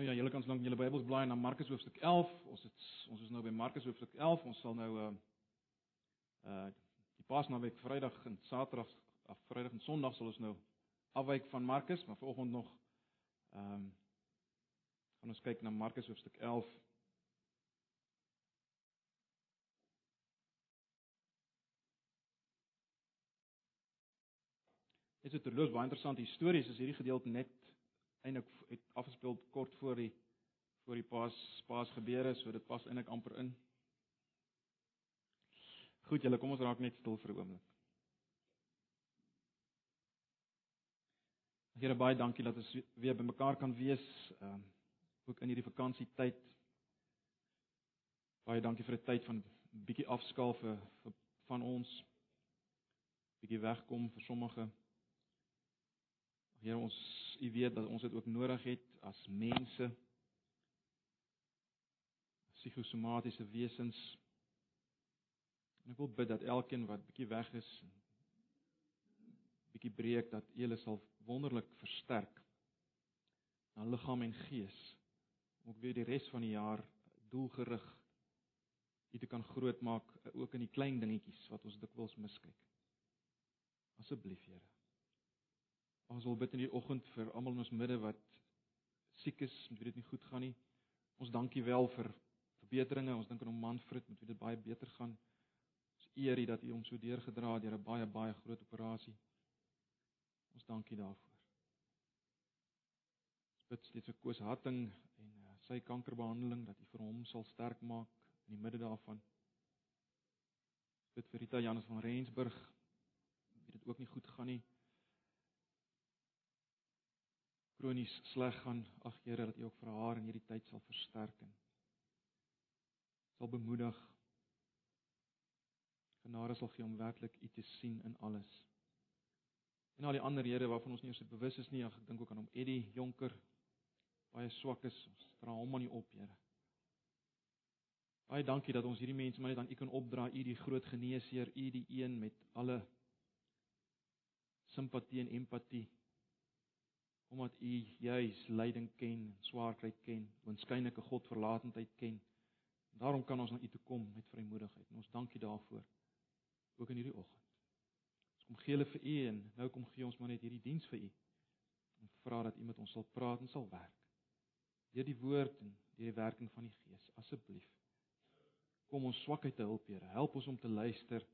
Nou ja, julle kan lank julle Bybels blaai na Markus hoofstuk 11. Ons het ons is nou by Markus hoofstuk 11. Ons sal nou uh uh die Paasnaweek Vrydag en Saterdag af Vrydag en Sondag sal ons nou afwyk van Markus, maar vanoggend nog ehm um, gaan ons kyk na Markus hoofstuk 11. Dit is 'n baie interessante histories is hierdie gedeelte net eintlik het afgespeel kort voor die voor die Paas Paas gebeure, so dit pas eintlik amper in. Goed, julle kom ons raak net stil vir 'n oomblik. Here baie dankie dat ons weer bymekaar kan wees, ehm um, ook in hierdie vakansietyd. Baie dankie vir 'n tyd van bietjie afskaal vir, vir van ons bietjie wegkom vir sommige Here ons u weet dat ons dit ook nodig het as mense psigosomatiese wesens. En ek wil bid dat elkeen wat bietjie weg is bietjie breek dat U hulle sal wonderlik versterk na liggaam en gees om ook weer die res van die jaar doelgerig U te kan grootmaak ook in die klein dingetjies wat ons dikwels miskyk. Asseblief Here Ons wil bid in die oggend vir almal in ons midde wat siek is, met wie dit nie goed gaan nie. Ons dankie wel vir verbeteringe. Ons dink aan hom Manfred met wie dit baie beter gaan. Ons eer U dat U hom so deurgedra het deur 'n baie baie groot operasie. Ons dankie daarvoor. Ons bid steeds vir Koos Hatting en uh, sy kankerbehandeling dat U vir hom sal sterk maak in die midde daarvan. Ons bid vir Rita Janus van Rensburg wie dit ook nie goed gaan nie. Kronies sleg gaan, ag Here dat U ook vir haar in hierdie tyd sal versterk en sal bemoedig. Genade sal gee om werklik U te sien in alles. En al die ander Here waarvan ons nie eens bewus is nie, ek dink ook aan hom Eddie Jonker baie swak is. Ons dra hom aan U op, Here. Baie dankie dat ons hierdie mense maar net aan U kan opdra, U die groot geneesheer, U die een met alle simpatie en empatie omdat u juis lyding ken, swaarkry ken, wanskynlike godverlatendheid ken. Daarom kan ons na u toe kom met vrymoedigheid. En ons dank u daarvoor. Ook in hierdie oggend. Ons kom gee hulle vir u en nou kom gee ons maar net hierdie diens vir u. En vra dat u met ons sal praat en sal werk. Deur die woord en deur die werking van die Gees, asseblief. Kom ons swakheid te help, Here. Help ons om te luister.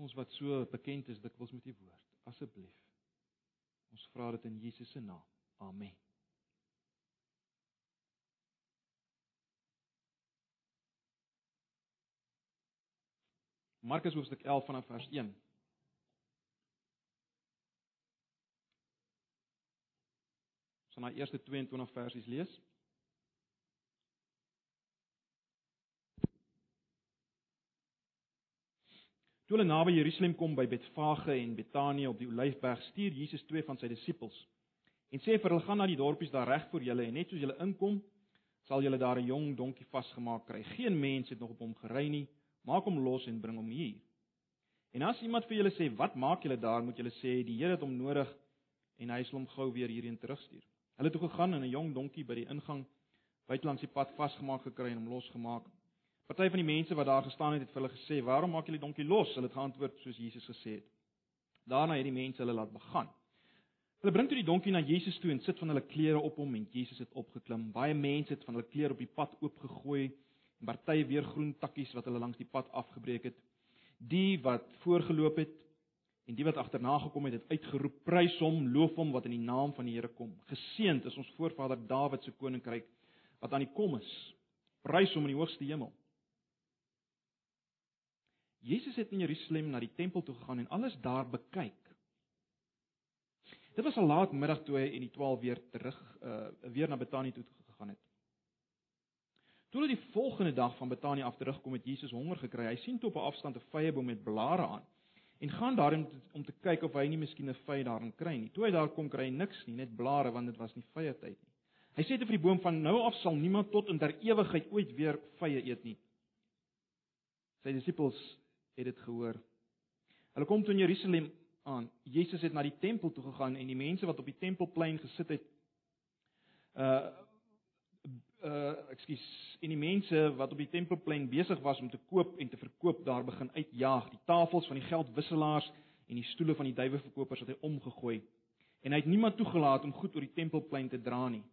Ons wat so bekend is dikwels met u woord asseblief. Ons vra dit in Jesus se naam. Amen. Markus hoofstuk 11 vanaf vers 1. Ons gaan na eerste 22 versies lees. Toe hulle naby Jerusalem kom by Betfage en Betanië op die Olyfberg, stuur Jesus twee van sy disippels en sê vir hulle: "Gaan na die dorpies daar reg voor julle en net soos julle inkom, sal julle daar 'n jong donkie vasgemaak kry. Geen mens het nog op hom gery nie. Maak hom los en bring hom hier. En as iemand vir julle sê: "Wat maak julle daar?" moet julle sê: "Die Here het hom nodig en hy sal hom gou weer hierheen terugstuur." Hulle het toe gegaan en 'n jong donkie by die ingang buitelangs die pad vasgemaak gekry en hom losgemaak. Party van die mense wat daar gestaan het, het vir hulle gesê: "Waarom maak julle die donkie los?" Hulle het geantwoord soos Jesus gesê het. Daarna het die mense hulle laat begaan. Hulle bring toe die donkie na Jesus toe en sit van hulle klere op hom en Jesus het opgeklim. Baie mense het van hulle klere op die pad oopgegooi en party weer groen takkies wat hulle langs die pad afgebreek het. Die wat voorgeloop het en die wat agterna gekom het, het uitgeroep: "Prys hom, loof hom wat in die naam van die Here kom. Geseënd is ons voorvader Dawid se koninkryk wat aan die kom is. Prys hom in die hoogste hemel." Jesus het in Jerusalem na die tempel toe gegaan en alles daar bekyk. Dit was al laat middag toe hy en die 12 weer terug uh weer na Betanië toe gegaan het. Toe hulle die volgende dag van Betanië af terugkom het Jesus honger gekry. Hy sien toe op 'n afstand 'n vyeboom met blare aan en gaan daarin om te kyk of hy nie miskien 'n vy daarin kry nie. Toe hy daar kom kry hy niks nie, net blare want dit was nie vye tyd nie. Hy sê te vir die boom van nou af sal niemand tot in der ewigheid ooit weer vye eet nie. Sy disippels het dit gehoor. Hulle kom toe in Jerusalem aan. Jesus het na die tempel toe gegaan en die mense wat op die tempelplein gesit het uh uh ekskuus, en die mense wat op die tempelplein besig was om te koop en te verkoop daar begin uitjaag, die tafels van die geldwisselaars en die stoele van die duiweverkopers het hy omgegooi. En hy het niemand toegelaat om goed oor die tempelplein te dra nie.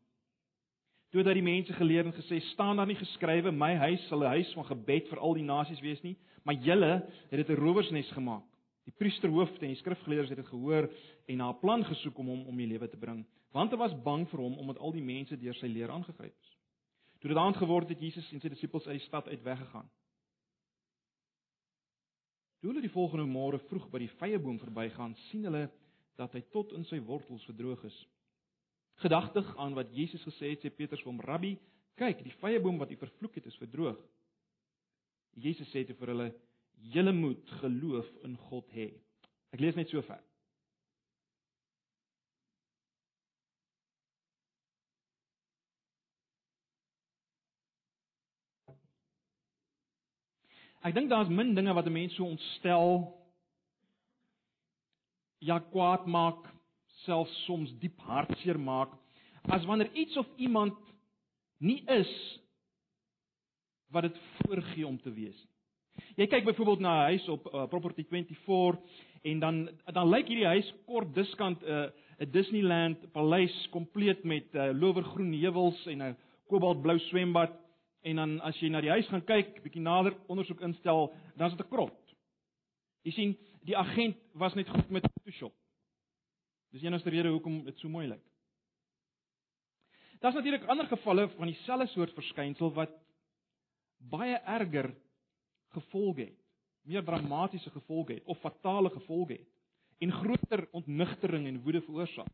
Toe hy die mense geleer en gesê: "Staan daar nie geskrywe: My huis sal 'n huis van gebed vir al die nasies wees nie, maar julle het dit 'n rowersnes gemaak." Die priesterhoofde en die skrifgeleerdes het dit gehoor en na 'n plan gesoek om hom om die lewe te bring, want hulle was bang vir hom omdat al die mense deur sy leer aangegryp is. Toe dit aand geword het, Jesus en sy disippels uit die stad uit weggegaan. Toe hulle die volgende môre vroeg by die vyeboom verbygaan, sien hulle dat hy tot in sy wortels verdroog is. Gedagtig aan wat Jesus gesê het, sê Petrus vir hom: "Rabbi, kyk, die vyeboom wat u vervloek het, is verdroog." Jesus sê te vir hulle: "Julle moet geloof in God hê." Ek lees net so ver. Ek dink daar's min dinge wat 'n mens so ontstel ja kwaad maak, selfs soms diep hartseer maak as wanneer iets of iemand nie is wat dit voorgee om te wees nie. Jy kyk byvoorbeeld na 'n huis op uh, Property 24 en dan dan lyk hierdie huis kort diskant 'n uh, 'n Disneyland paleis kompleet met uh, lowergroen heuwels en 'n kobaltblou swembad En dan as jy na die huis gaan kyk, bietjie nader ondersoek instel, dan is dit 'n krot. Jy sien, die agent was net goed met Photoshop. Dis enigste rede hoekom dit so mooi lyk. Daar's natuurlik ander gevalle van dieselfde soort verskynsel wat baie erger gevolge het, meer dramatiese gevolge het of fatale gevolge het en groter ontnugtering en woede veroorsaak.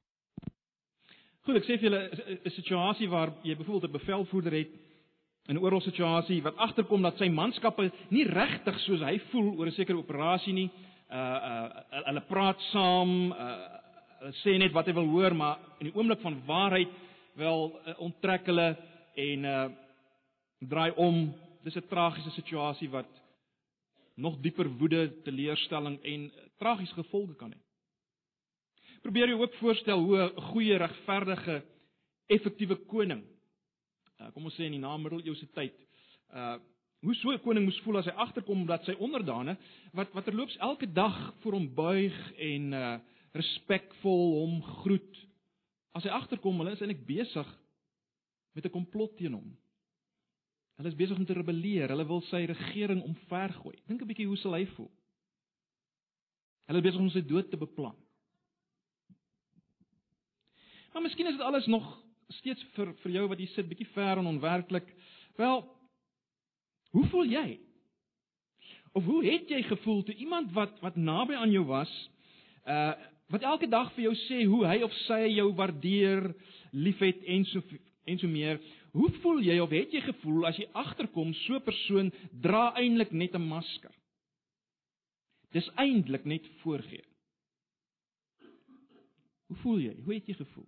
Goed, ek sê vir julle 'n situasie waar jy byvoorbeeld 'n bevelvoerder het in 'n oorlogssituasie wat agterkom dat sy manskappe nie regtig soos hy voel oor 'n sekere operasie nie. Uh uh hulle praat saam, uh sê net wat hy wil hoor, maar in die oomblik van waarheid wel uh, onttrek hulle en uh draai om. Dis 'n tragiese situasie wat nog dieper woede, teleurstelling en uh, tragiese gevolge kan hê. Probeer jou ook voorstel hoe 'n goeie, regverdige, effektiewe koning uh, kom ons sê in die namiddeleeuse tyd. Uh hoe so 'n koning moes voel as hy agterkom dat sy onderdane wat wat terloops elke dag voor hom buig en uh respekvol hom groet. As hy agterkom, hulle is eintlik besig met 'n komplot teen hom. Hulle is besig om te rebelleer. Hulle wil sy regering omvergooi. Dink 'n bietjie hoe sal hy voel? Hulle is besig om sy dood te beplan. Maar miskien is dit alles nog steeds vir vir jou wat hier sit bietjie ver en onwerklik. Wel, hoe voel jy? Of hoe het jy gevoel toe iemand wat wat naby aan jou was, uh wat elke dag vir jou sê hoe hy of sy jou waardeer, liefhet en so en so meer. Hoe voel jy of het jy gevoel as jy agterkom so 'n persoon dra eintlik net 'n masker? Dis eintlik net voorgee. Hoe voel jy? Hoe het jy gevoel?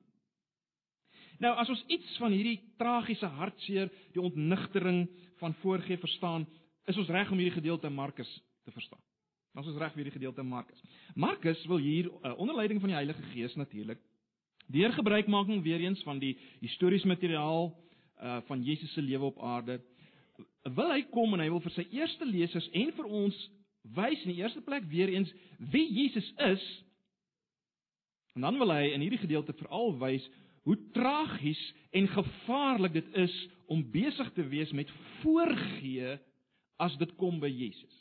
Nou as ons iets van hierdie tragiese hartseer, die ontnigtering van voorgee verstaan, is ons reg om hierdie gedeelte Markus te verstaan. Ons is reg vir hierdie gedeelte Markus. Markus wil hier uh, onder leiding van die Heilige Gees natuurlik deur gebruikmaking weer eens van die historiese materiaal uh van Jesus se lewe op aarde wil hy kom en hy wil vir sy eerste lesers en vir ons wys in die eerste plek weer eens wie Jesus is. En dan wil hy in hierdie gedeelte veral wys hoe tragies en gevaarlik dit is om besig te wees met voorgee as dit kom by Jesus.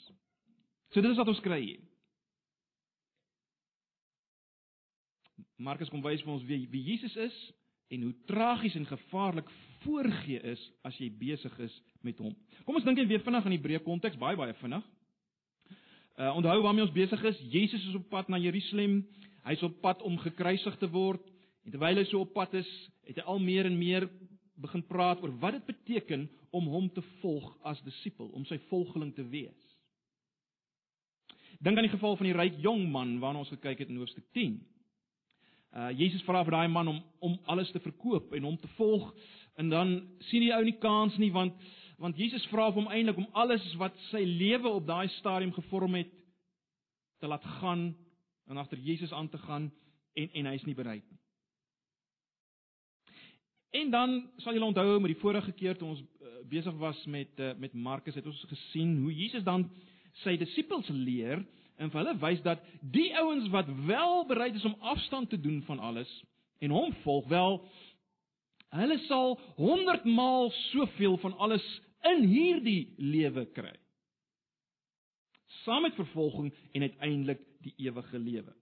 So dit is wat ons kry hier. Markus kom wys vir ons wie wie Jesus is en hoe tragies en gevaarlik voorgee is as jy besig is met hom. Kom ons dink net weer vinnig aan die breë konteks, baie baie vinnig. Uh onthou waarmee ons besig is. Jesus is op pad na Jerusalem. Hy's op pad om gekruisig te word. En terwyl hy so op pad is, het hy al meer en meer begin praat oor wat dit beteken om hom te volg as disipel, om sy volgeling te wees. Dink aan die geval van die ryk jong man waarna ons gekyk het in hoofstuk 10. Uh Jesus vra vir daai man om om alles te verkoop en hom te volg en dan sien die ou nie kans nie want want Jesus vra hom eintlik om alles wat sy lewe op daai stadium gevorm het te laat gaan en agter Jesus aan te gaan en en hy's nie bereid nie. En dan sal julle onthou met die vorige keer toe ons uh, besig was met uh, met Markus het ons gesien hoe Jesus dan sy disippels leer en vir hulle wys dat die ouens wat wel bereid is om afstand te doen van alles en hom volg wel hulle sal 100 maal soveel van alles in hierdie lewe kry. Saam met vervolging en uiteindelik die ewige lewe.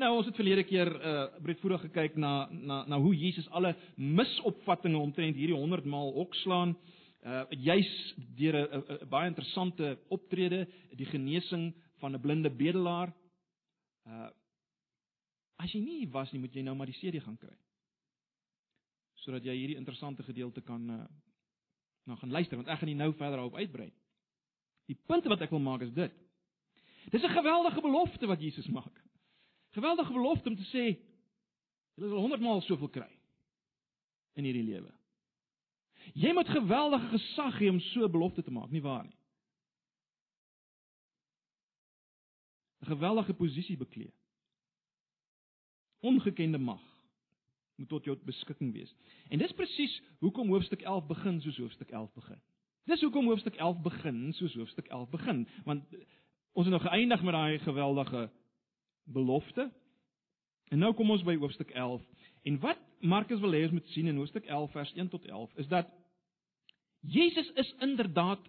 Nou ons het verlede keer uh breedvoerig gekyk na na na hoe Jesus alle misopvattinge omtrent hierdie 100 maal okslaan uh juis deur 'n baie interessante optrede, die genesing van 'n blinde bedelaar. Uh as jy nie was nie, moet jy nou maar die CD gaan kry. Sodat jy hierdie interessante gedeelte kan uh nou gaan luister want ek gaan nie nou verder daarop uitbrei. Die punt wat ek wil maak is dit. Dis 'n geweldige belofte wat Jesus maak. Geweldige belofte om te sê jy sal 100 maal soveel kry in hierdie lewe. Jy moet geweldige gesag hê om so 'n belofte te maak, nie waar nie? 'n Geweldige posisie beklee. Ongekende mag moet tot jou beskikking wees. En dis presies hoekom hoofstuk 11 begin soos hoofstuk 11 begin. Dis hoekom hoofstuk 11 begin soos hoofstuk 11 begin, want ons het nou geëindig met daai geweldige belofte. En nou kom ons by hoofstuk 11. En wat Markus wil hê ons moet sien in hoofstuk 11 vers 1 tot 11 is dat Jesus is inderdaad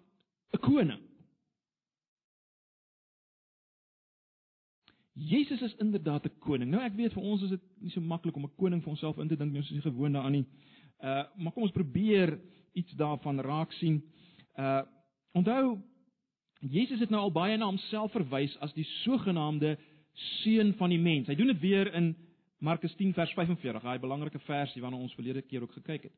'n koning. Jesus is inderdaad 'n koning. Nou ek weet vir ons is dit nie so maklik om 'n koning vir onsself in te dink nie, ons is nie gewoond daaraan nie. Uh maar kom ons probeer iets daarvan raak sien. Uh onthou Jesus het nou al baie na homself verwys as die sogenaamde seun van die mens. Hy doen dit weer in Markus 10 vers 45, daai belangrike versie waarna ons verlede keer ook gekyk het.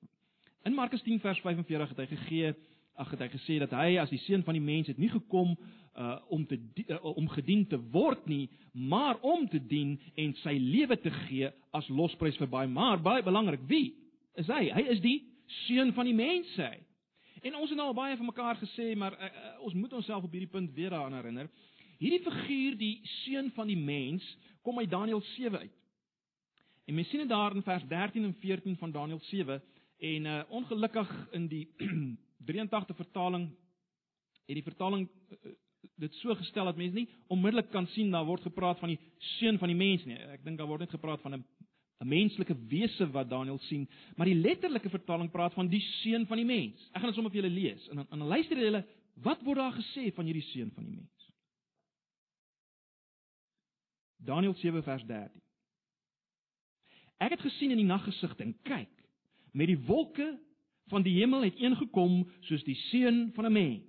In Markus 10 vers 45 het hy gegee, ag het hy gesê dat hy as die seun van die mens het nie gekom uh om te uh, om gedien te word nie, maar om te dien en sy lewe te gee as losprys vir baie. Maar baie belangrik, wie is hy? Hy is die seun van die mens sê. En ons het nou al baie van mekaar gesê, maar uh, uh, ons moet onsself op hierdie punt weer daaraan herinner. Hierdie figuur, die seun van die mens, kom uit Daniël 7 uit. En mens sien dit daar in vers 13 en 14 van Daniël 7 en uh, ongelukkig in die 83 vertaling het die vertaling uh, dit so gestel dat mense nie onmiddellik kan sien daar word gepraat van die seun van die mens nie. Ek dink daar word net gepraat van 'n 'n menslike wese wat Daniël sien, maar die letterlike vertaling praat van die seun van die mens. Ek gaan dit sommer vir julle lees en dan luister julle wat word daar gesê van hierdie seun van die mens. Daniël 7 vers 13. Ek het gesien in die naggesigte en kyk, met die wolke van die hemel het een gekom soos die seun van 'n mens.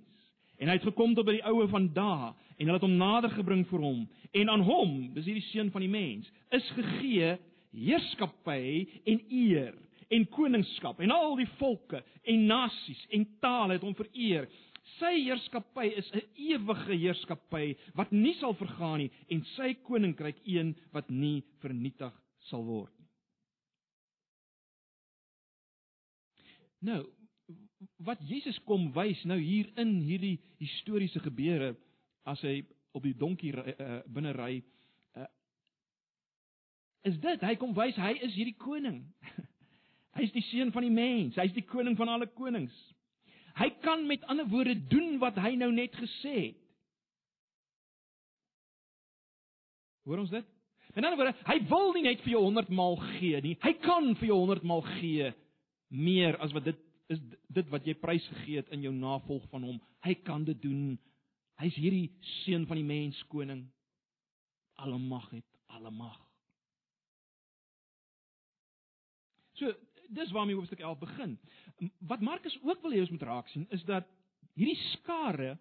En hy het gekom tot by die oue van dae en hulle het hom nader gebring vir hom. En aan hom, dis hierdie seun van die mens, is gegee heerskappy en eer en koningskap en al die volke en nasies en tale het hom vereer. Sy heerskappy is 'n ewige heerskappy wat nie sal vergaan nie en sy koninkryk een wat nie vernietig sal word Nou, wat Jesus kom wys nou hier in hierdie historiese gebeure as hy op die donkie uh, binne ry uh, is dit hy kom wys hy is hierdie koning. hy is die seun van die mens, hy is die koning van alle konings. Hy kan met ander woorde doen wat hy nou net gesê het. Hoor ons dit? Met ander woorde, hy wil nie net vir jou 100 maal gee nie. Hy kan vir jou 100 maal gee meer as wat dit is dit wat jy prys gegee het in jou navolg van hom. Hy kan dit doen. Hy's hierdie seun van die mens koning. Alle mag het, alle mag. So, dis waarmee hoofstuk 11 begin. Wat Markus ook wil hê ons moet raak sien is dat hierdie skare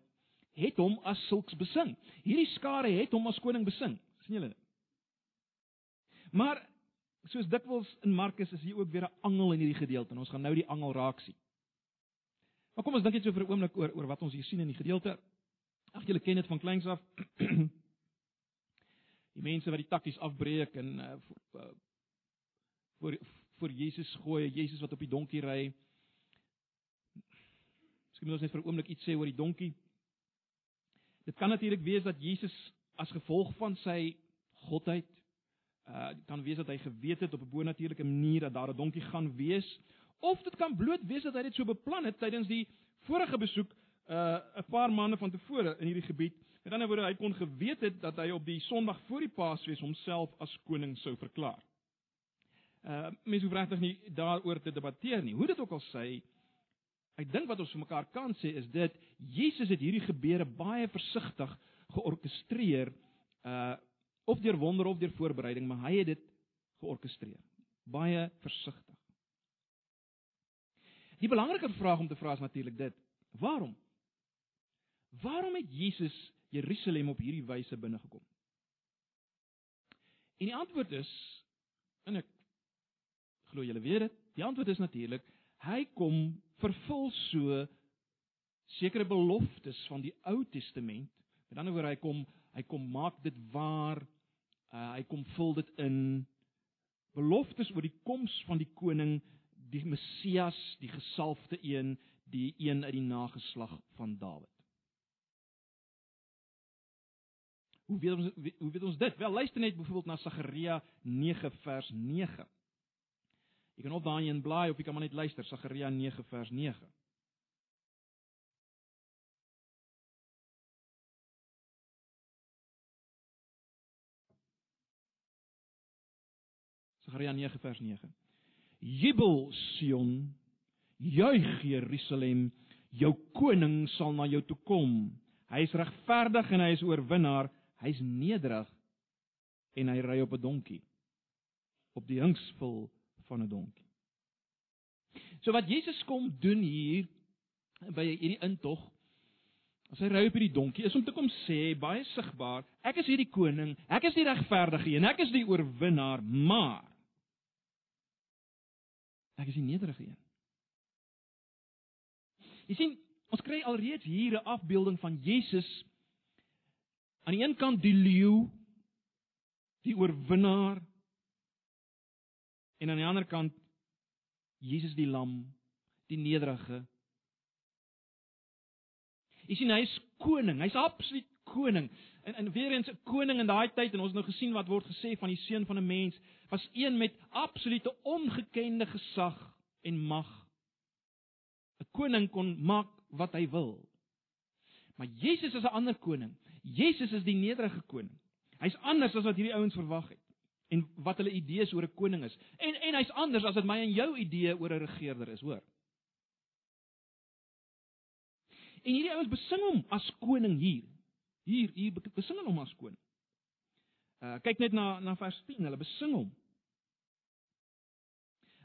het hom as sulks besing. Hierdie skare het hom as koning besing. sien julle? Maar soos dikwels in Markus is hier ook weer 'n angel in hierdie gedeelte en ons gaan nou die angel raak sien. Maar kom ons dink net so vir 'n oomblik oor oor wat ons hier sien in die gedeelte. Ag julle ken dit van kleins af. die mense wat die takkies afbreek en uh, voor voor Jesus gooi, Jesus wat op die donkie ry. Miskien moet ons net vir 'n oomblik iets sê oor die donkie. Dit kan natuurlik wees dat Jesus as gevolg van sy godheid. Uh kan wees dat hy geweet het op 'n bonatuurlike manier dat daar 'n donkie gaan wees, of dit kan bloot wees dat hy dit so beplan het tydens die vorige besoek uh 'n paar maande van tevore in hierdie gebied. Met ander woorde, hy kon geweet het dat hy op die Sondag voor die Paasfees homself as koning sou verklaar. Uh mense hoef regtig nie daaroor te debatteer nie. Hoe dit ook al sê, ek dink wat ons vir mekaar kan sê is dit Jesus het hierdie gebeure baie versigtig georkestreer uh of deur wonder of deur voorbereiding, maar hy het dit georkestreer. Baie versigtig. Die belangriker vraag om te vra is natuurlik dit: Waarom? Waarom het Jesus Jerusalem op hierdie wyse binnegekom? En die antwoord is en ek glo julle weet dit. Die antwoord is natuurlik hy kom vervul so sekere beloftes van die Ou Testament. Met ander woorde hy kom hy kom maak dit waar. Uh, hy kom vul dit in beloftes oor die koms van die koning, die Messias, die gesalfde een, die een uit die nageslag van Dawid. Hoe weet ons hoe weet ons dit? Wel luister net byvoorbeeld na Sagaria 9 vers 9. Jy kan op daai een blaai of jy kan maar net luister Sagaria 9 vers 9. Sagaria 9 vers 9. Jubel Sion, juig Jerusalem, jou koning sal na jou toe kom. Hy is regverdig en hy is oorwinnaar, hy's nederig en hy ry op 'n donkie op die hingsvul van 'n donkie. So wat Jesus kom doen hier by hierdie intog as hy ry op hierdie donkie is om te kom sê baie sigbaar, ek is hierdie koning, ek is die regverdige een, ek is die oorwinnaar, maar ek is die nederige een. Jy sien, ons kry alreeds hier 'n afbeelding van Jesus aan die een kant die leeu, die oorwinnaar en aan die ander kant Jesus die lam, die nederige. Jy sien hy is koning, hy's absoluut koning. En en weer eens 'n koning in daai tyd en ons het nou gesien wat word gesê van die seun van 'n mens was een met absolute ongekende gesag en mag. 'n Koning kon maak wat hy wil. Maar Jesus is 'n ander koning. Jesus is die nederige koning. Hy's anders as wat hierdie ouens verwag het en wat hulle idees oor 'n koning is. En en hy's anders as wat my en jou idee oor 'n regerder is, hoor. En hierdie ouens besing hom as koning hier. Hier hier besing hom as koning. Uh kyk net na na vers 10, hulle besing hom.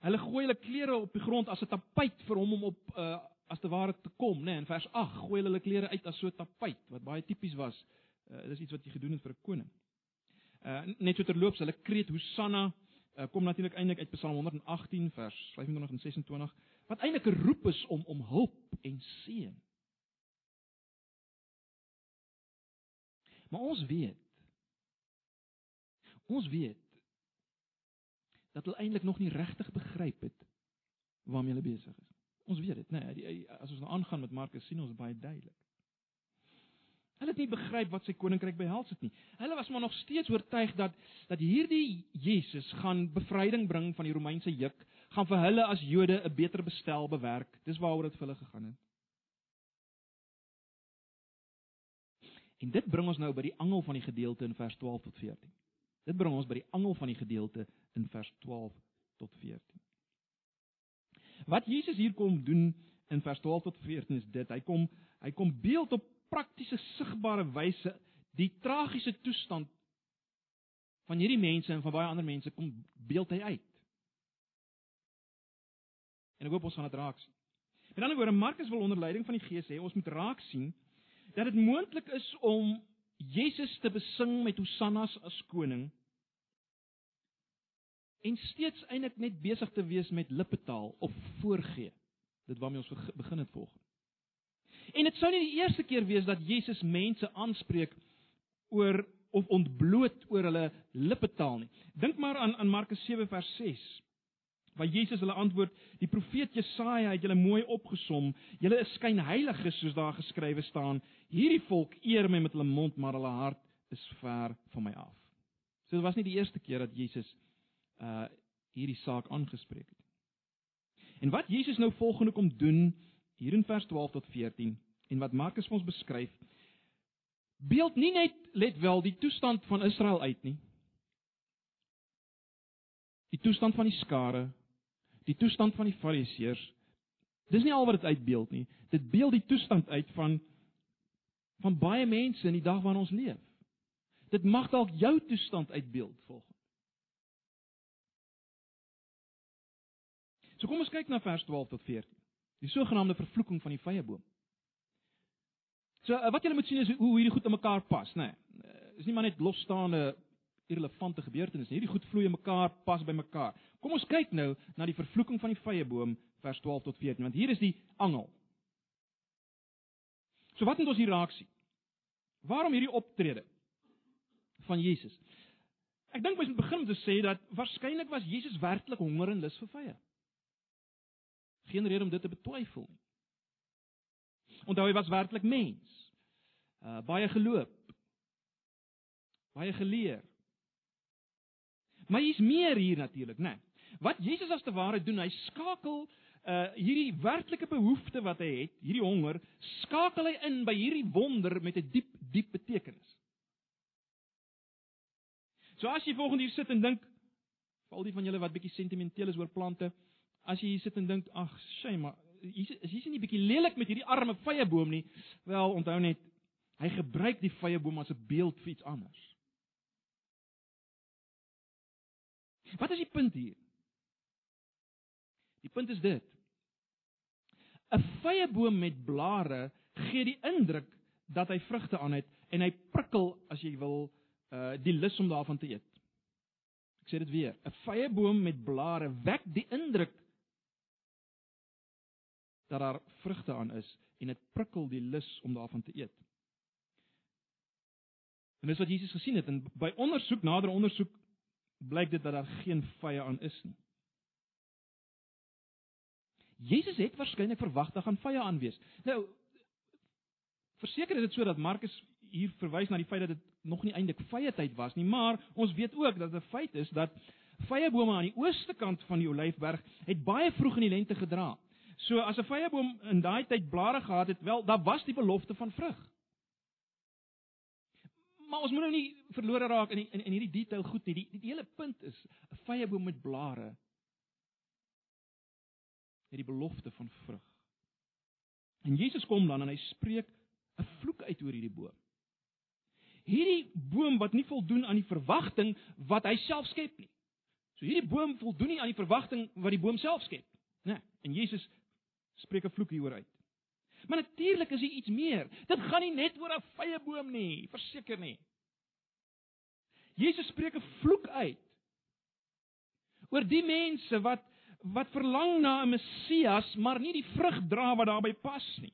Hulle gooi hulle klere op die grond as 'n tapuit vir hom om op uh as te ware te kom, né? Nee, in vers 8 gooi hulle hulle klere uit as so 'n tapuit wat baie tipies was. Uh dis iets wat jy gedoen het vir 'n koning. Uh net so terloops, hulle kreet Hosanna uh, kom natuurlik eintlik uit Psalm 118 vers 25 en 26 wat eintlik 'n roep is om om hulp en seën. Maar ons weet ons weet dat hulle eintlik nog nie regtig begryp het waarmee hulle besig is. Ons weet dit, nee, die, as ons nou aangaan met Markus sien ons baie duidelik. Hulle het nie begryp wat sy koninkryk behels het nie. Hulle was maar nog steeds oortuig dat dat hierdie Jesus gaan bevryding bring van die Romeinse juk, gaan vir hulle as Jode 'n beter bestel bewerk. Dis waaroor dit vir hulle gegaan het. En dit bring ons nou by die angel van die gedeelte in vers 12 tot 14. Dit bring ons by die angel van die gedeelte in vers 12 tot 14. Wat Jesus hier kom doen in vers 12 tot 14 is dit, hy kom hy kom beeld op praktiese sigbare wyse die tragiese toestand van hierdie mense en van baie ander mense kom beeld hy uit. En ek hoop ons gaan dit raak sien. Met ander woorde, Markus wil onder leiding van die Gees hê ons moet raak sien dat dit moontlik is om Jesus te besing met hosannas as koning en steeds eintlik net besig te wees met lippetaal of voorgee. Dit waarmee ons begin het volgens. En dit sou nie die eerste keer wees dat Jesus mense aanspreek oor of ontbloot oor hulle lippetaal nie. Dink maar aan aan Markus 7 vers 6. Waar Jesus hulle antwoord, die profeet Jesaja het julle mooi opgesom. Julle is skynheiliges soos daar geskrywe staan. Hierdie volk eer my met hulle mond, maar hulle hart is ver van my af. So dit was nie die eerste keer dat Jesus uh hierdie saak aangespreek het. En wat Jesus nou volgende kom doen hier in vers 12 tot 14 en wat Markus vir ons beskryf, beeld nie net let wel die toestand van Israel uit nie. Die toestand van die skare, die toestand van die fariseërs. Dis nie al wat dit uitbeeld nie. Dit beeld die toestand uit van van baie mense in die dag waarin ons leef. Dit mag dalk jou toestand uitbeeld volgens. So kom ons kyk na vers 12 tot 14. Die sogenaamde vervloeking van die vyeboom. So eh, wat julle moet sien is hoe hierdie goed in mekaar pas, nê. Nee, is nie maar net losstaande irrelevante gebeurtenisse nie. Hierdie goed vloei in mekaar, pas by mekaar. Kom ons kyk nou na die vervloeking van die vyeboom vers 12 tot 14, want hier is die angel. So wat moet ons hier raak sien? Waarom hierdie optrede van Jesus? Ek dink mens moet begin om te sê dat waarskynlik was Jesus werklik honger en lus vir vye. Geen rede om dit te betwyfel nie. Onthou hy was werklik mens. Uh baie geloop. Baie geleer. Maar hier's meer hier natuurlik, né? Nee. Wat Jesus as te ware doen, hy skakel uh hierdie werklike behoefte wat hy het, hierdie honger, skakel hy in by hierdie wonder met 'n diep diep betekenis. So as jy volgende hier sit en dink, val die van julle wat bietjie sentimenteel is oor plante, as jy hier sit en dink, ag, sye, maar hier is hier is nie bietjie lelik met hierdie arme vyeboom nie. Wel, onthou net, hy gebruik die vyeboom as 'n beeld vir iets anders. Wat is die punt hier? Die punt is dit. 'n Vyeboom met blare gee die indruk dat hy vrugte aan het en hy prikkel as jy wil uh die lus om daarvan te eet. Ek sê dit weer. 'n Vyeboom met blare wek die indruk dat daar vrugte aan is en dit prikkel die lus om daarvan te eet. En dis wat Jesus gesien het en by ondersoek, nader ondersoek blyk dit dat daar geen vye aan is nie. Jesus het waarskynlik verwag dat gaan vye aan wees. Nou verseker is dit so dat Markus hier verwys na die feit dat dit nog nie eintlik vye tyd was nie, maar ons weet ook dat 'n feit is dat vye bome aan die ooste kant van die Olyfberg het baie vroeg in die lente gedra. So as 'n vyeboom in daai tyd blare gehad het, wel, daar was die belofte van vrug. Maar ons moet nou nie verlore raak in die, in, in hierdie detail goed nie. Die, die, hele punt is 'n vyeboom met blare het die belofte van vrug. En Jesus kom dan en hy spreek 'n vloek uit oor hierdie boom. Hierdie boom wat nie voldoen aan die verwagting wat hy self skep nie. So hierdie boom voldoen nie aan die verwagting wat die boom self skep nie. Nee, en Jesus spreek 'n vloek hieroor uit. Maar natuurlik is hier iets meer. Dit gaan nie net oor 'n vye boom nie, verseker nie. Jesus spreek 'n vloek uit oor die mense wat wat verlang na 'n Messias, maar nie die vrug dra wat daarbey pas nie.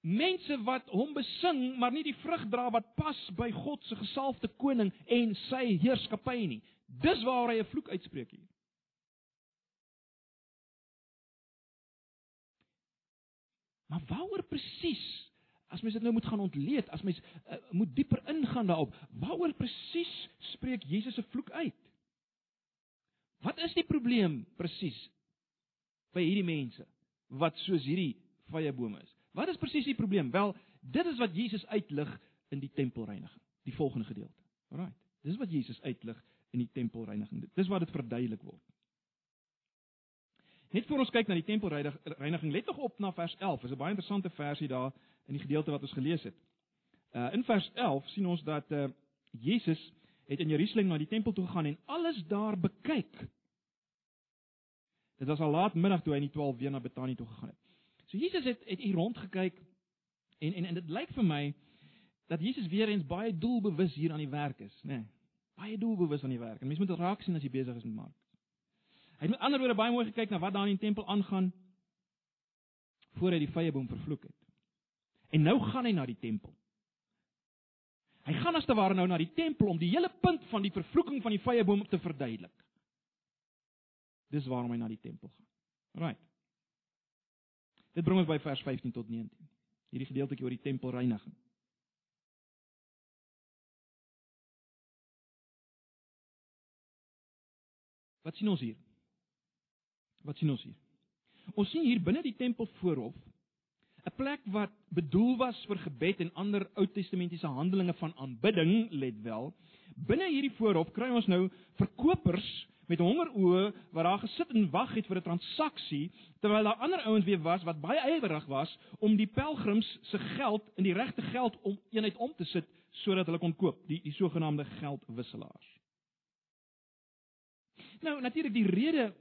Mense wat hom besing, maar nie die vrug dra wat pas by God se gesalfde koning en sy heerskappy nie. Dis waar hy 'n vloek uitspreek hier. Maar waaroor presies? As mens dit nou moet gaan ontleed, as mens uh, moet dieper ingaan daarop, waaroor presies spreek Jesus se vloek uit? Wat is die probleem presies by hierdie mense wat soos hierdie vyebome is? Wat is presies die probleem? Wel, dit is wat Jesus uitlig in die tempelreiniging, die volgende gedeelte. Alraai. Dis wat Jesus uitlig in die tempelreiniging. Dis wat dit verduidelik word. Net voor ons kyk na die tempelreiniging, let tog op na vers 11. Dis 'n baie interessante versie daar in die gedeelte wat ons gelees het. Uh in vers 11 sien ons dat uh Jesus het in Jerusalem na die tempel toe gegaan en alles daar bekyk. Dit was al laat middag toe hy in die 12 weer na Betanië toe gegaan het. So Jesus het het hier rond gekyk en en en dit lyk vir my dat Jesus weer eens baie doelbewus hier aan die werk is, né? Nee, baie doelbewus aan die werk. En mense moet raak sien as jy besig is met maak. Hy het met ander woorde baie mooi gekyk na wat daar in die tempel aangaan voor hy die vyeboom vervloek het. En nou gaan hy na die tempel. Hy gaan as te ware nou na die tempel om die hele punt van die vervloeking van die vyeboom te verduidelik. Dis waarom hy na die tempel gaan. Right. Dit bring ons by vers 15 tot 19. Hierdie gedeeltjie oor die tempelreiniging. Wat sien ons hier? Wat sien ons hier? Ons sien hier binne die tempel voorhof 'n plek wat bedoel was vir gebed en ander Ou Testamentiese handelinge van aanbidding, let wel. Binne hierdie voorhof kry ons nou verkopers met hongeroë wat daar gesit en wag het vir 'n transaksie terwyl daar ander ouens weer was wat baie ywerig was om die pelgrims se geld in die regte geld om eenheid om te sit sodat hulle kon koop, die die sogenaamde geldwisselaars. Nou natuurlik die rede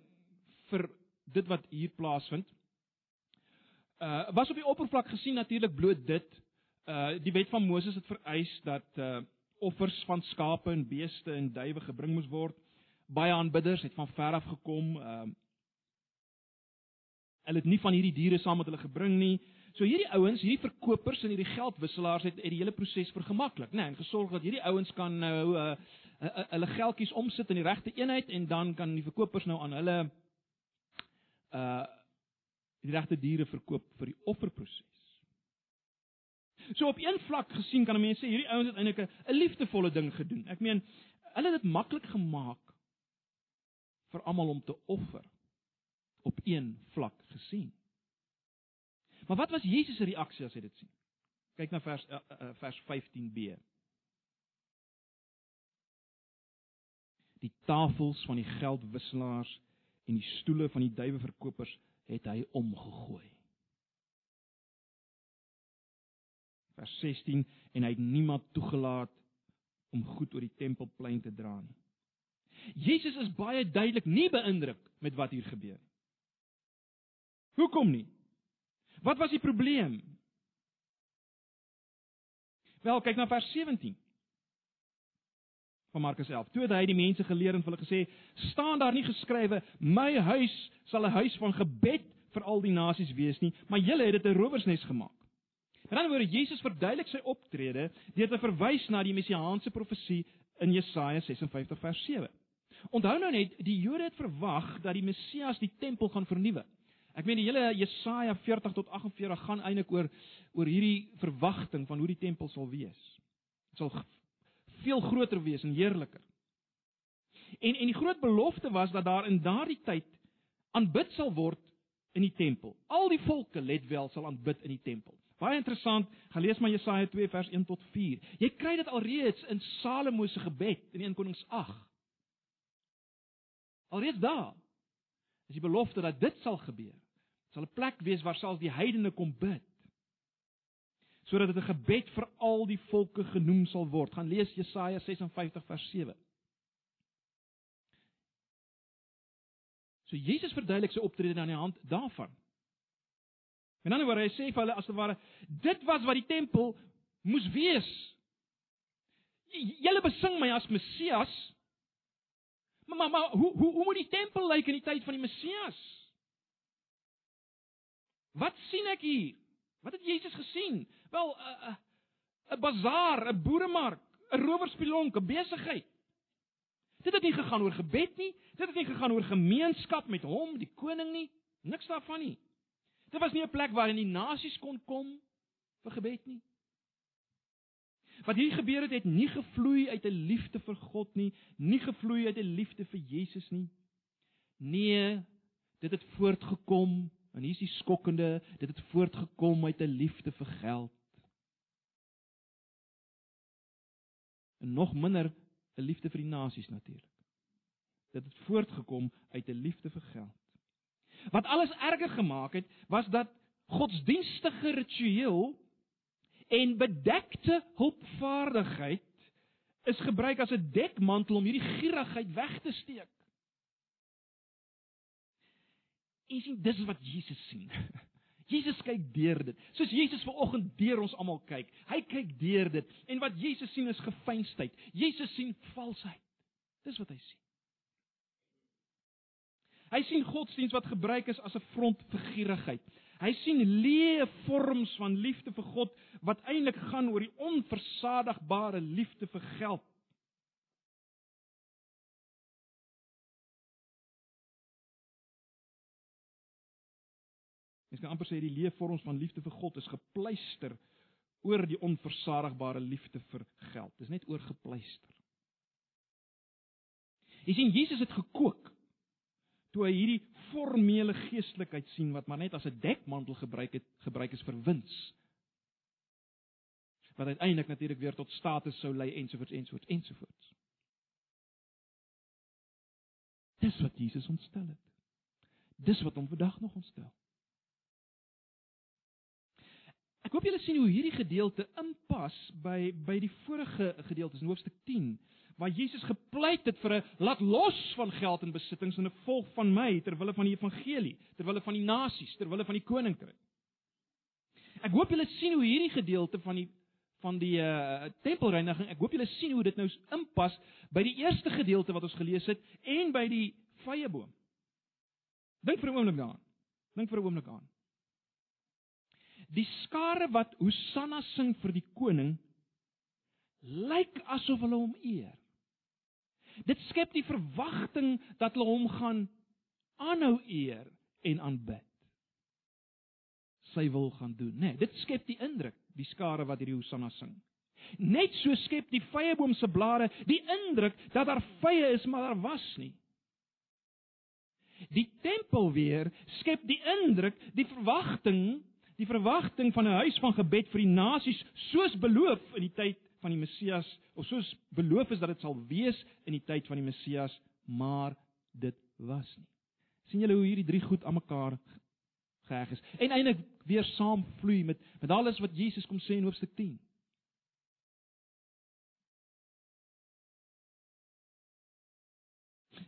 vir dit wat hier plaasvind uh was op die oppervlak gesien natuurlik bloot dit uh die wet van Moses het vereis dat uh offers van skape en beeste en duwe gebring moes word. Baie aanbidders het van ver af gekom. Uh hulle het nie van hierdie diere saam met hulle gebring nie. So hierdie ouens, hierdie verkopers en hierdie geldwisselaars het uit die hele proses vergemaklik, né, nee, en gesorg dat hierdie ouens kan nou uh, uh, uh hulle geldjies omsit in die regte eenheid en dan kan die verkopers nou aan hulle uh die regte diere verkoop vir die offerproses. So op een vlak gesien kan 'n mens sê hierdie ouens het eintlik 'n liefdevolle ding gedoen. Ek meen, hulle het dit maklik gemaak vir almal om te offer op een vlak gesien. Maar wat was Jesus se reaksie as hy dit sien? Kyk na vers uh, uh, vers 15b. Die tafels van die geldwisselaars en die stoele van die duiweverkopers het hy omgegooi. Vers 16 en hy het niemand toegelaat om goed oor die tempelplein te dra nie. Jesus is baie duidelik nie beïndruk met wat hier gebeur nie. Hoekom nie? Wat was die probleem? Wel, kyk na vers 17 van Markus 11. Toe het hy die mense geleer en hulle gesê: "Staan daar nie geskrywe: My huis sal 'n huis van gebed vir al die nasies wees nie, maar julle het dit 'n rowersnes gemaak." 'n ander woord, Jesus verduidelik sy optrede deur te verwys na die messiaanse profesie in Jesaja 56 vers 7. Onthou nou net, die Jode het verwag dat die Messias die tempel gaan vernuwe. Ek meen die hele Jesaja 40 tot 48 gaan eintlik oor oor hierdie verwagting van hoe die tempel sal wees. Dit sal veel groter wees en heerliker. En en die groot belofte was dat daar in daardie tyd aanbid sal word in die tempel. Al die volke let wel sal aanbid in die tempel. Baie interessant, gaan lees maar Jesaja 2 vers 1 tot 4. Jy kry dit alreeds in Salomo se gebed in 1 Konings 8. Alreeds daar is die belofte dat dit sal gebeur. Dit sal 'n plek wees waar selfs die heidene kom bid sodat dit 'n gebed vir al die volke genoem sal word. Gaan lees Jesaja 56 vers 7. So Jesus verduidelik sy optrede aan die hand daarvan. En dan word hy sê vir hulle as te ware dit was wat die tempel moes wees. Julle besing my as Messias. Maar maar, maar hoe hoe hoe moet die tempel lyk in die tyd van die Messias? Wat sien ek hier? Wat het Jesus gesien? Wel 'n 'n bazaar, 'n boeremark, 'n rowerspelonk, 'n besigheid. Dit het nie gegaan oor gebed nie, dit het nie gegaan oor gemeenskap met hom, die koning nie, niks daarvan nie. Dit was nie 'n plek waar die nasies kon kom vir gebed nie. Wat hier gebeur het, het nie gevloei uit 'n liefde vir God nie, nie gevloei uit 'n liefde vir Jesus nie. Nee, dit het voortgekom En hier is die skokkende, dit het voortgekom uit 'n liefde vir geld. En nog minder 'n liefde vir die nasies natuurlik. Dit het voortgekom uit 'n liefde vir geld. Wat alles erger gemaak het, was dat godsdienstige ritueel en bedekte hulpvaardigheid is gebruik as 'n dekmantel om hierdie gierigheid weg te steek. En sien, dis wat Jesus sien. Jesus kyk deur dit. Soos Jesus vanoggend deur ons almal kyk. Hy kyk deur dit. En wat Jesus sien is gefeinsheid. Jesus sien valsheid. Dis wat hy sien. Hy sien godsdiens wat gebruik is as 'n front vir gierigheid. Hy sien leë vorms van liefde vir God wat eintlik gaan oor die onversadigbare liefde vir geld. Mens kan amper sê die leefvorms van liefde vir God is gepleister oor die onversadigbare liefde vir geld. Dis net oorgepleister. Jy sien Jesus het gekook toe hy hierdie formele geestelikheid sien wat maar net as 'n dekmantel gebruik het gebruik is vir wins. Wat uiteindelik natuurlik weer tot status sou lei ensovoorts ensovoorts ensovoorts. Dis wat Jesus ontstel het. Dis wat hom vandag nog ontstel. Ek hoop julle sien hoe hierdie gedeelte inpas by by die vorige gedeeltes in hoofstuk 10 waar Jesus gepleit het vir 'n laat los van geld en besittings en 'n volg van my ter wille van die evangelie, ter wille van die nasies, ter wille van die koninkryk. Ek hoop julle sien hoe hierdie gedeelte van die van die uh, tempelreiniging, ek hoop julle sien hoe dit nou inpas by die eerste gedeelte wat ons gelees het en by die vrye boom. Dink vir 'n oomblik daaraan. Dink vir 'n oomblik aan. Die skare wat Hosanna sing vir die koning lyk asof hulle hom eer. Dit skep die verwagting dat hulle hom gaan aanhou eer en aanbid. Sy wil gaan doen, né? Nee, dit skep die indruk, die skare wat hierdie Hosanna sing. Net so skep die vyeboom se blare die indruk dat daar vye is, maar daar was nie. Die tempel weer skep die indruk, die verwagting, die verwagting van 'n huis van gebed vir die nasies soos beloof in die tyd van die Messias of soos beloof is dat dit sal wees in die tyd van die Messias, maar dit was nie. sien julle hoe hierdie drie goed aan mekaar geheg is en eintlik weer saamvloei met met alles wat Jesus kom sê in hoofstuk 10.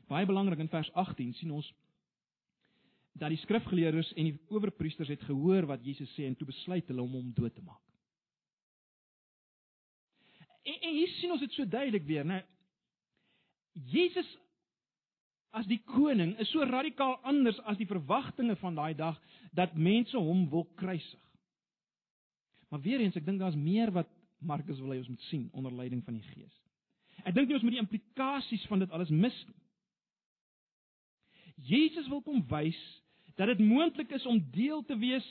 Baie belangrik in vers 18 sien ons dat die skrifgeleerdes en die owerpriesters het gehoor wat Jesus sê en toe besluit hulle om hom dood te maak. En, en hier sien ons dit so duidelik weer, né? Jesus as die koning is so radikaal anders as die verwagtinge van daai dag dat mense hom wil kruisig. Maar weer eens, ek dink daar's meer wat Markus wil hê ons moet sien onder leiding van die Gees. Ek dink nie ons moet die implikasies van dit alles mis nie. Jesus wil kom wys dat dit moontlik is om deel te wees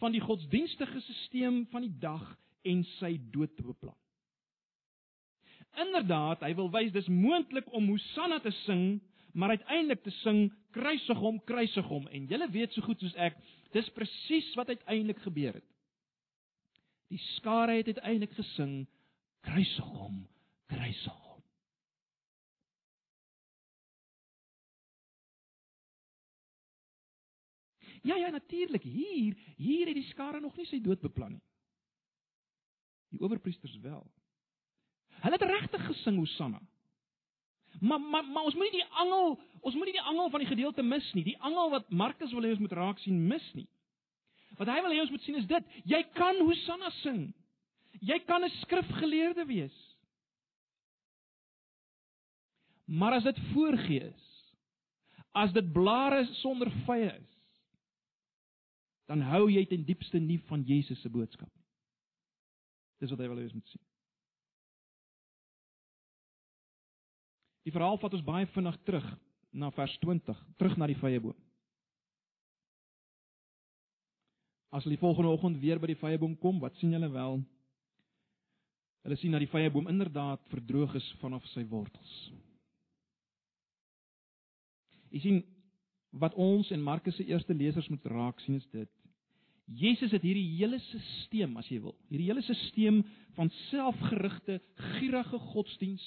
van die godsdienstige stelsel van die dag en sy dood te beplan. Inderdaad, hy wil wys dis moontlik om Hosanna te sing, maar uiteindelik te sing kruisig hom, kruisig hom en julle weet so goed soos ek, dis presies wat uiteindelik gebeur het. Die skare het uiteindelik gesing kruisig hom, kruisig Ja ja, natuurlik. Hier, hier het die skare nog nie sy dood beplan nie. Die owerpriesters wel. Hulle het regtig gesing Hosanna. Maar maar maar ons moet nie die angel, ons moet nie die angel van die gedeelte mis nie. Die angel wat Markus wil hê ons moet raak sien mis nie. Wat hy wil hê ons moet sien is dit: jy kan Hosanna sing. Jy kan 'n skrifgeleerde wees. Maar as dit voorgee is, as dit blare sonder vye is, dan hou jy ten diepste nie van Jesus se boodskap nie. Dis wat hy wil hê ons moet sien. Die verhaal vat ons baie vinnig terug na vers 20, terug na die vrye boom. As hulle die volgende oggend weer by die vrye boom kom, wat sien hulle wel? Hulle sien dat die vrye boom inderdaad verdroog is vanaf sy wortels. Jy sien wat ons en Markus se eerste lesers moet raak sien is dit. Jesus het hierdie hele stelsel, as jy wil, hierdie hele stelsel van selfgerigte, gierige godsdiens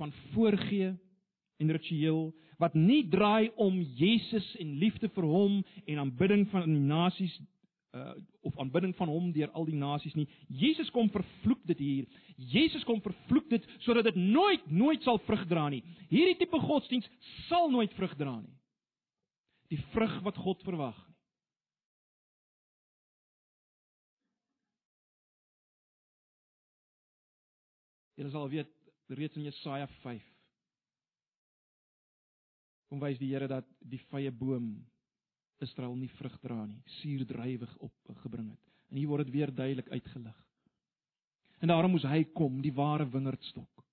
van voorgee en ritueel wat nie draai om Jesus en liefde vir hom en aanbidding van die nasies uh, of aanbidding van hom deur al die nasies nie. Jesus kom vervloek dit hier. Jesus kom vervloek dit sodat dit nooit nooit sal vrug dra nie. Hierdie tipe godsdiens sal nooit vrug dra nie. Die vrug wat God verwag nie. Julle sal weet reeds in Jesaja 5. Kom wys die Here dat die vrye boom Israel nie vrug dra nie, suurdrywig opgebring het. En hier word dit weer duidelik uitgelig. En daarom moes hy kom, die ware wingerdstok.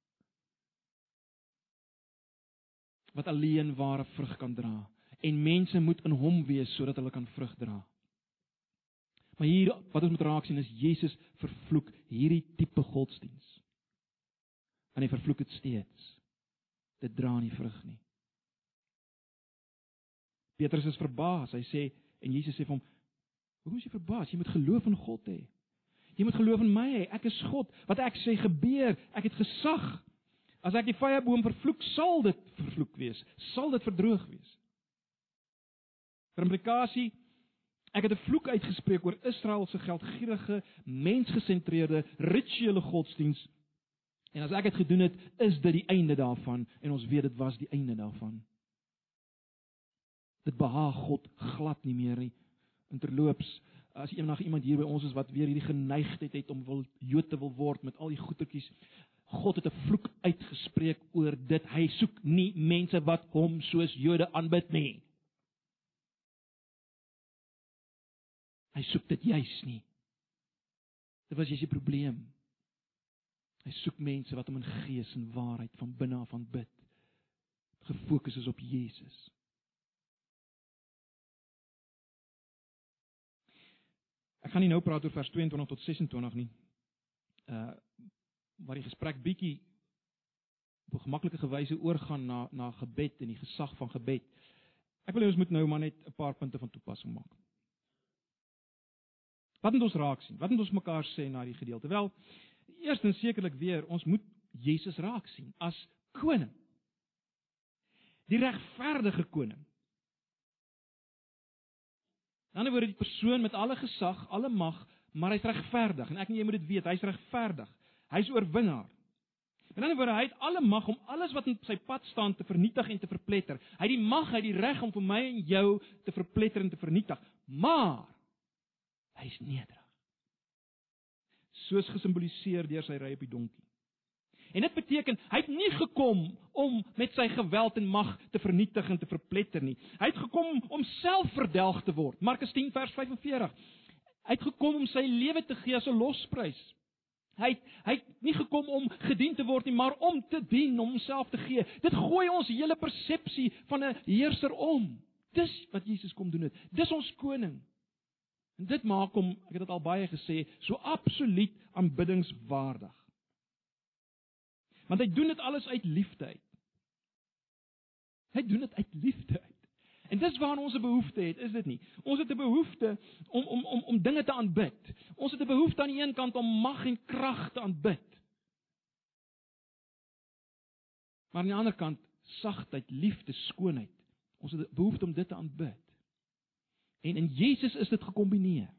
Wat alleen ware vrug kan dra en mense moet in hom wees sodat hulle kan vrug dra. Maar hier wat ons moet raak sien is Jesus vervloek hierdie tipe godsdiens en hy vervloek dit steeds. dit dra nie vrug nie. Petrus is verbaas. Hy sê en Jesus sê vir hom: "Hoekom is jy verbaas? Jy moet geloof in God hê. Jy moet geloof in my hê. Ek is God. Wat ek sê gebeur. Ek het gesag. As ek die vrye boom vervloek, sal dit vervloek wees. Sal dit verdroog wees." Vir implikasie Ek het 'n vloek uitgespreek oor Israel se geldgierige, mensgesentreerde, rituele godsdiens. En as ek dit gedoen het, is dit die einde daarvan en ons weet dit was die einde daarvan. Dit behaag God glad nie meer nie. Interloops, as eendag iemand hier by ons is wat weer hierdie geneigtheid het om wil Jood te wil word met al die goetertjies, God het 'n vloek uitgespreek oor dit. Hy soek nie mense wat hom soos Jode aanbid nie. Hy soek dit juis nie. Dit was juis die probleem. Hy soek mense wat hom in gees en waarheid van binne af aanbid. Gefokus is op Jesus. Ek gaan nie nou praat oor vers 22 tot 26 nie. Uh waar die gesprek bietjie op 'n gemaklike wyse oorgaan na na gebed en die gesag van gebed. Ek wil hê ons moet nou maar net 'n paar punte van toepassing maak. Wat moet ons raak sien? Wat moet ons mekaar sê na die gedeelte? Wel, eerstens sekerlik weer, ons moet Jesus raak sien as koning. Die regverdige koning. Aan die ander word die persoon met alle gesag, alle mag, maar hy's regverdig en ek en jy moet dit weet, hy's regverdig. Hy's oorwinnaar. In 'n ander woorde, hy het alle mag om alles wat in sy pad staan te vernietig en te verpletter. Hy het die mag, hy het die reg om vir my en jou te verpletter en te vernietig. Maar Hy's nederig. Soos gesimboliseer deur sy ry op die donkie. En dit beteken hy het nie gekom om met sy geweld en mag te vernietig en te verpletter nie. Hy het gekom om self verdelg te word. Markus 10 vers 45. Hy het gekom om sy lewe te gee as 'n losprys. Hy het, hy het nie gekom om gedien te word nie, maar om te dien, om homself te gee. Dit gooi ons hele persepsie van 'n heerser om. Dis wat Jesus kom doen het. Dis ons koning. En dit maak hom, ek het dit al baie gesê, so absoluut aanbiddingswaardig. Want hy doen dit alles uit liefde uit. Hy doen dit uit liefde uit. En dis waar ons 'n behoefte het, is dit nie? Ons het 'n behoefte om om om om dinge te aanbid. Ons het 'n behoefte aan die een kant om mag en krag te aanbid. Maar aan die ander kant sagtheid, liefde, skoonheid. Ons het 'n behoefte om dit te aanbid. En in Jesus is dit gekombineer.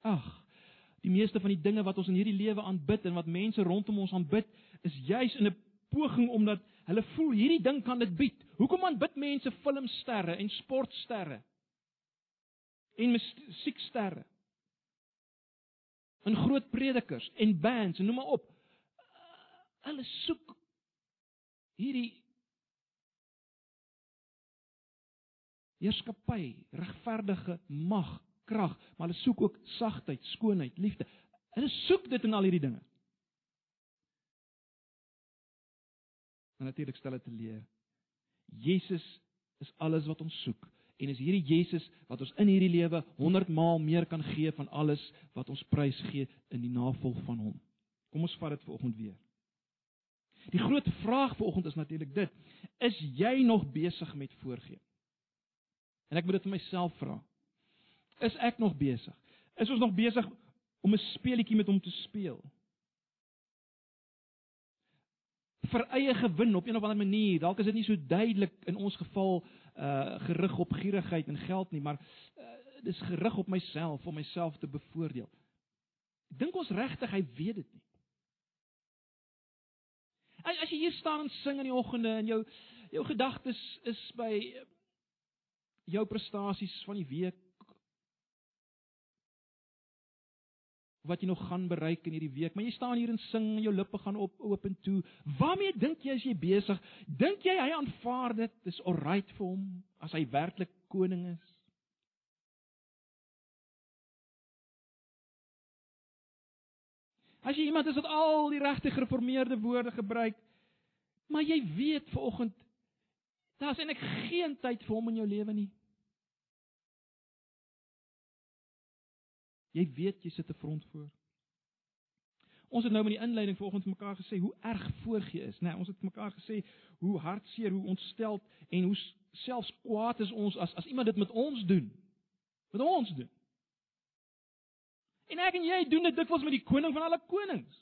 Ag, die meeste van die dinge wat ons in hierdie lewe aanbid en wat mense rondom ons aanbid, is juis in 'n poging omdat hulle voel hierdie ding kan dit bied. Hoekom aanbid mense filmsterre en sportsterre? En musieksterre? En groot predikers en bands, noem maar op. Hulle soek hierdie heerskappy, regverdige mag, krag, maar hulle soek ook sagtheid, skoonheid, liefde. Hulle soek dit in al hierdie dinge. En natuurlik stel dit te leer. Jesus is alles wat ons soek en is hierdie Jesus wat ons in hierdie lewe 100 maal meer kan gee van alles wat ons prys gee in die navolg van hom. Kom ons vat dit vanoggend weer. Die groot vraag vanoggend is natuurlik dit: Is jy nog besig met voorgee? En ek moet dit vir myself vra. Is ek nog besig? Is ons nog besig om 'n speletjie met hom te speel? vir eie gewin op een of ander manier. Dalk is dit nie so duidelik in ons geval uh gerig op gierigheid en geld nie, maar uh, dis gerig op myself om myself te bevoordeel. Ek dink ons regtig hy weet dit nie. As, jy hier staan en sing in die oggende en jou jou gedagtes is by jou prestasies van die week wat jy nog gaan bereik in hierdie week, maar jy staan hier en sing en jou lippe gaan op oop en toe. Waarmee dink jy as jy besig? Dink jy hy aanvaar dit? Dis alright vir hom as hy werklik koning is? As jy iemand is wat al die regte gereformeerde woorde gebruik, maar jy weet vanoggend Daar's eintlik geen tyd vir hom in jou lewe nie. Jy weet jy sit 'n front voor. Ons het nou met die inleiding vanoggend mekaar gesê hoe erg voorgee is, né? Nee, ons het mekaar gesê hoe hartseer, hoe ontsteld en hoe selfs kwaad is ons as as iemand dit met ons doen. Met ons doen. En ek en jy doen dit dikwels met die koning van alle konings.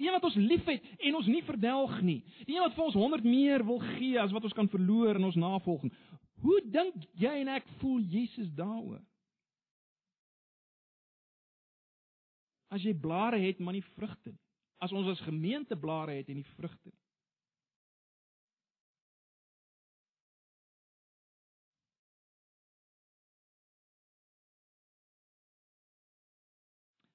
Die een wat ons liefhet en ons nie verdelg nie. Die een wat vir ons 100 meer wil gee as wat ons kan verloor in ons navolging. Hoe dink jy en ek voel Jesus daaroor? As jy blare het maar nie vrugte nie. As ons as gemeente blare het en nie vrugte nie.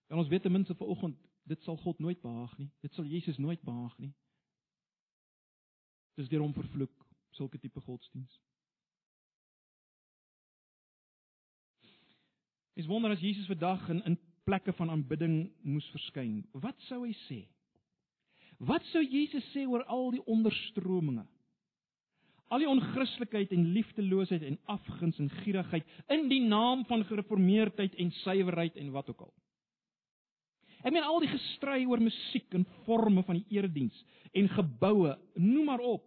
En ons weet ten minste vanoggend, dit sal God nooit behaag nie. Dit sal Jesus nooit behaag nie. Dis deur hom vervloek, sulke tipe godsdiens. Is wonder as Jesus vandag in in plekke van aanbidding moes verskyn. Wat sou hy sê? Wat sou Jesus sê oor al die onderstrominge? Al die onchristelikheid en liefdeloosheid en afguns en gierigheid in die naam van gereformeerdheid en suiwerheid en wat ook al. Ek meen al die gestry oor musiek en forme van die erediens en geboue, noem maar op.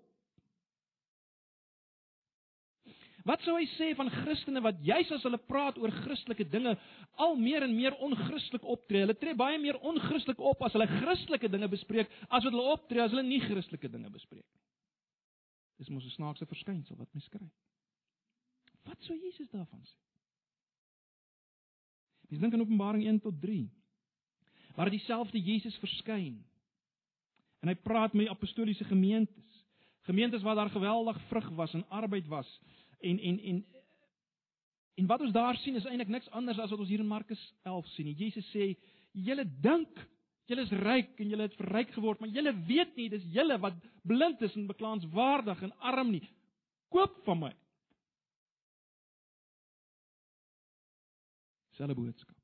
Wat sou hy sê van Christene wat juis as hulle praat oor Christelike dinge al meer en meer onchristelik optree? Hulle tree baie meer onchristelik op as hulle Christelike dinge bespreek as wat hulle optree as hulle nie Christelike dinge bespreek nie. Dis mos 'n snaakse verskynsel wat mens kry. Wat sou Jesus daarvan sê? Mens dink aan Openbaring 1 tot 3 waar dieselfde Jesus verskyn. En hy praat met die apostoliese gemeentes. Gemeentes waar daar geweldig vrug was en arbeid was en en en en wat ons daar sien is eintlik niks anders as wat ons hier in Markus 11 sien. Jesus sê: "Julle dink julle is ryk en julle het verryk geword, maar julle weet nie dis julle wat blind is en beklaanswaardig en arm nie. Koop van my." Selfe boodskap.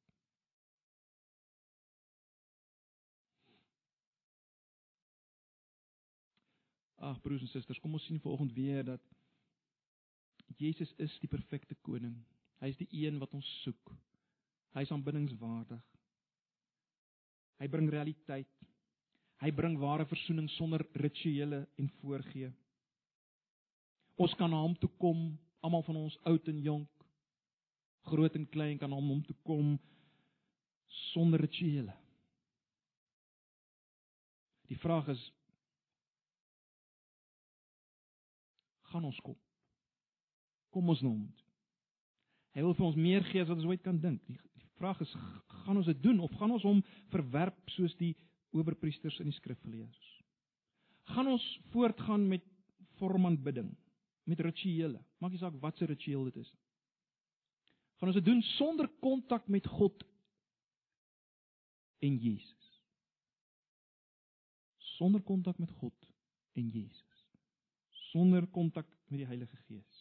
Ag broers en susters, kom ons sien vanoggend weer dat Jesus is die perfekte koning. Hy is die een wat ons soek. Hy is aanbiddingswaardig. Hy bring realiteit. Hy bring ware verzoening sonder rituele en voorgee. Ons kan na hom toe kom, almal van ons oud en jonk, groot en klein kan na hom toe kom sonder rituele. Die vraag is gaan ons kom. Kom ons na hom. Hy wil vir ons meer gee as wat ons ooit kan dink. Die, die vraag is gaan ons dit doen of gaan ons hom verwerp soos die owerpriesters in die skrifgeleerders? Gaan ons voortgaan met vormaanbidding, met rituele? Maak nie saak wat se ritueel dit is. Gaan ons dit doen sonder kontak met God en Jesus? Sonder kontak met God en Jesus sonder kontak met die Heilige Gees.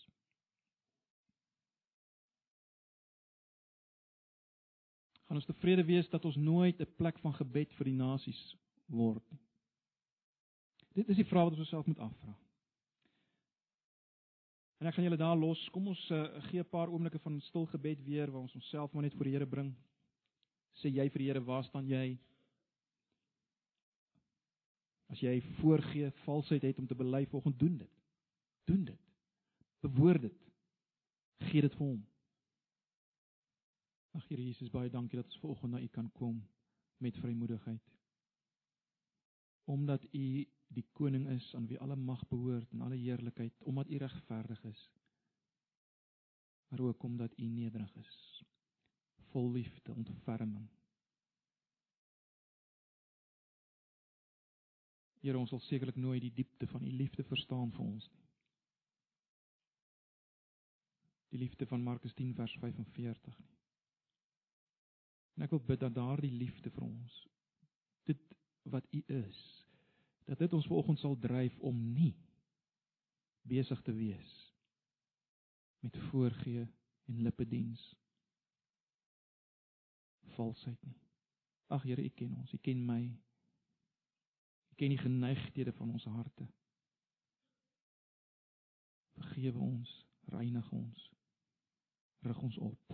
Gaan ons tevrede wees dat ons nooit 'n plek van gebed vir die nasies word nie. Dit is die vraag wat ons osself moet afvra. En ek gaan julle daar los. Kom ons uh, gee 'n paar oomblikke van stil gebed weer waar ons onsself maar net voor die Here bring. Sê jy vir die Here, waar staan jy? As jy voorgee valsheid het om te bely, volgens doen dit doen dit. Bewoord dit. Gee dit vir hom. Ag Here Jesus, baie dankie dat ons vanoggend na U kan kom met vrymoedigheid. Omdat U die koning is aan wie alle mag behoort en alle heerlikheid, omdat U regverdig is. Maar ook omdat U nederig is. Vol liefde, ontferming. Here, ons sal sekerlik nooit die diepte van U liefde verstaan vir ons nie. die liefde van Markus 10 vers 45 nie. En ek wil bid dat daardie liefde vir ons dit wat U is, dat dit ons vanoggend sal dryf om nie besig te wees met voorgee en lippediens valsheid nie. Ag Here, U ken ons, U ken my. U ken die geneigthede van ons harte. Vergewe ons, reinig ons rig ons op.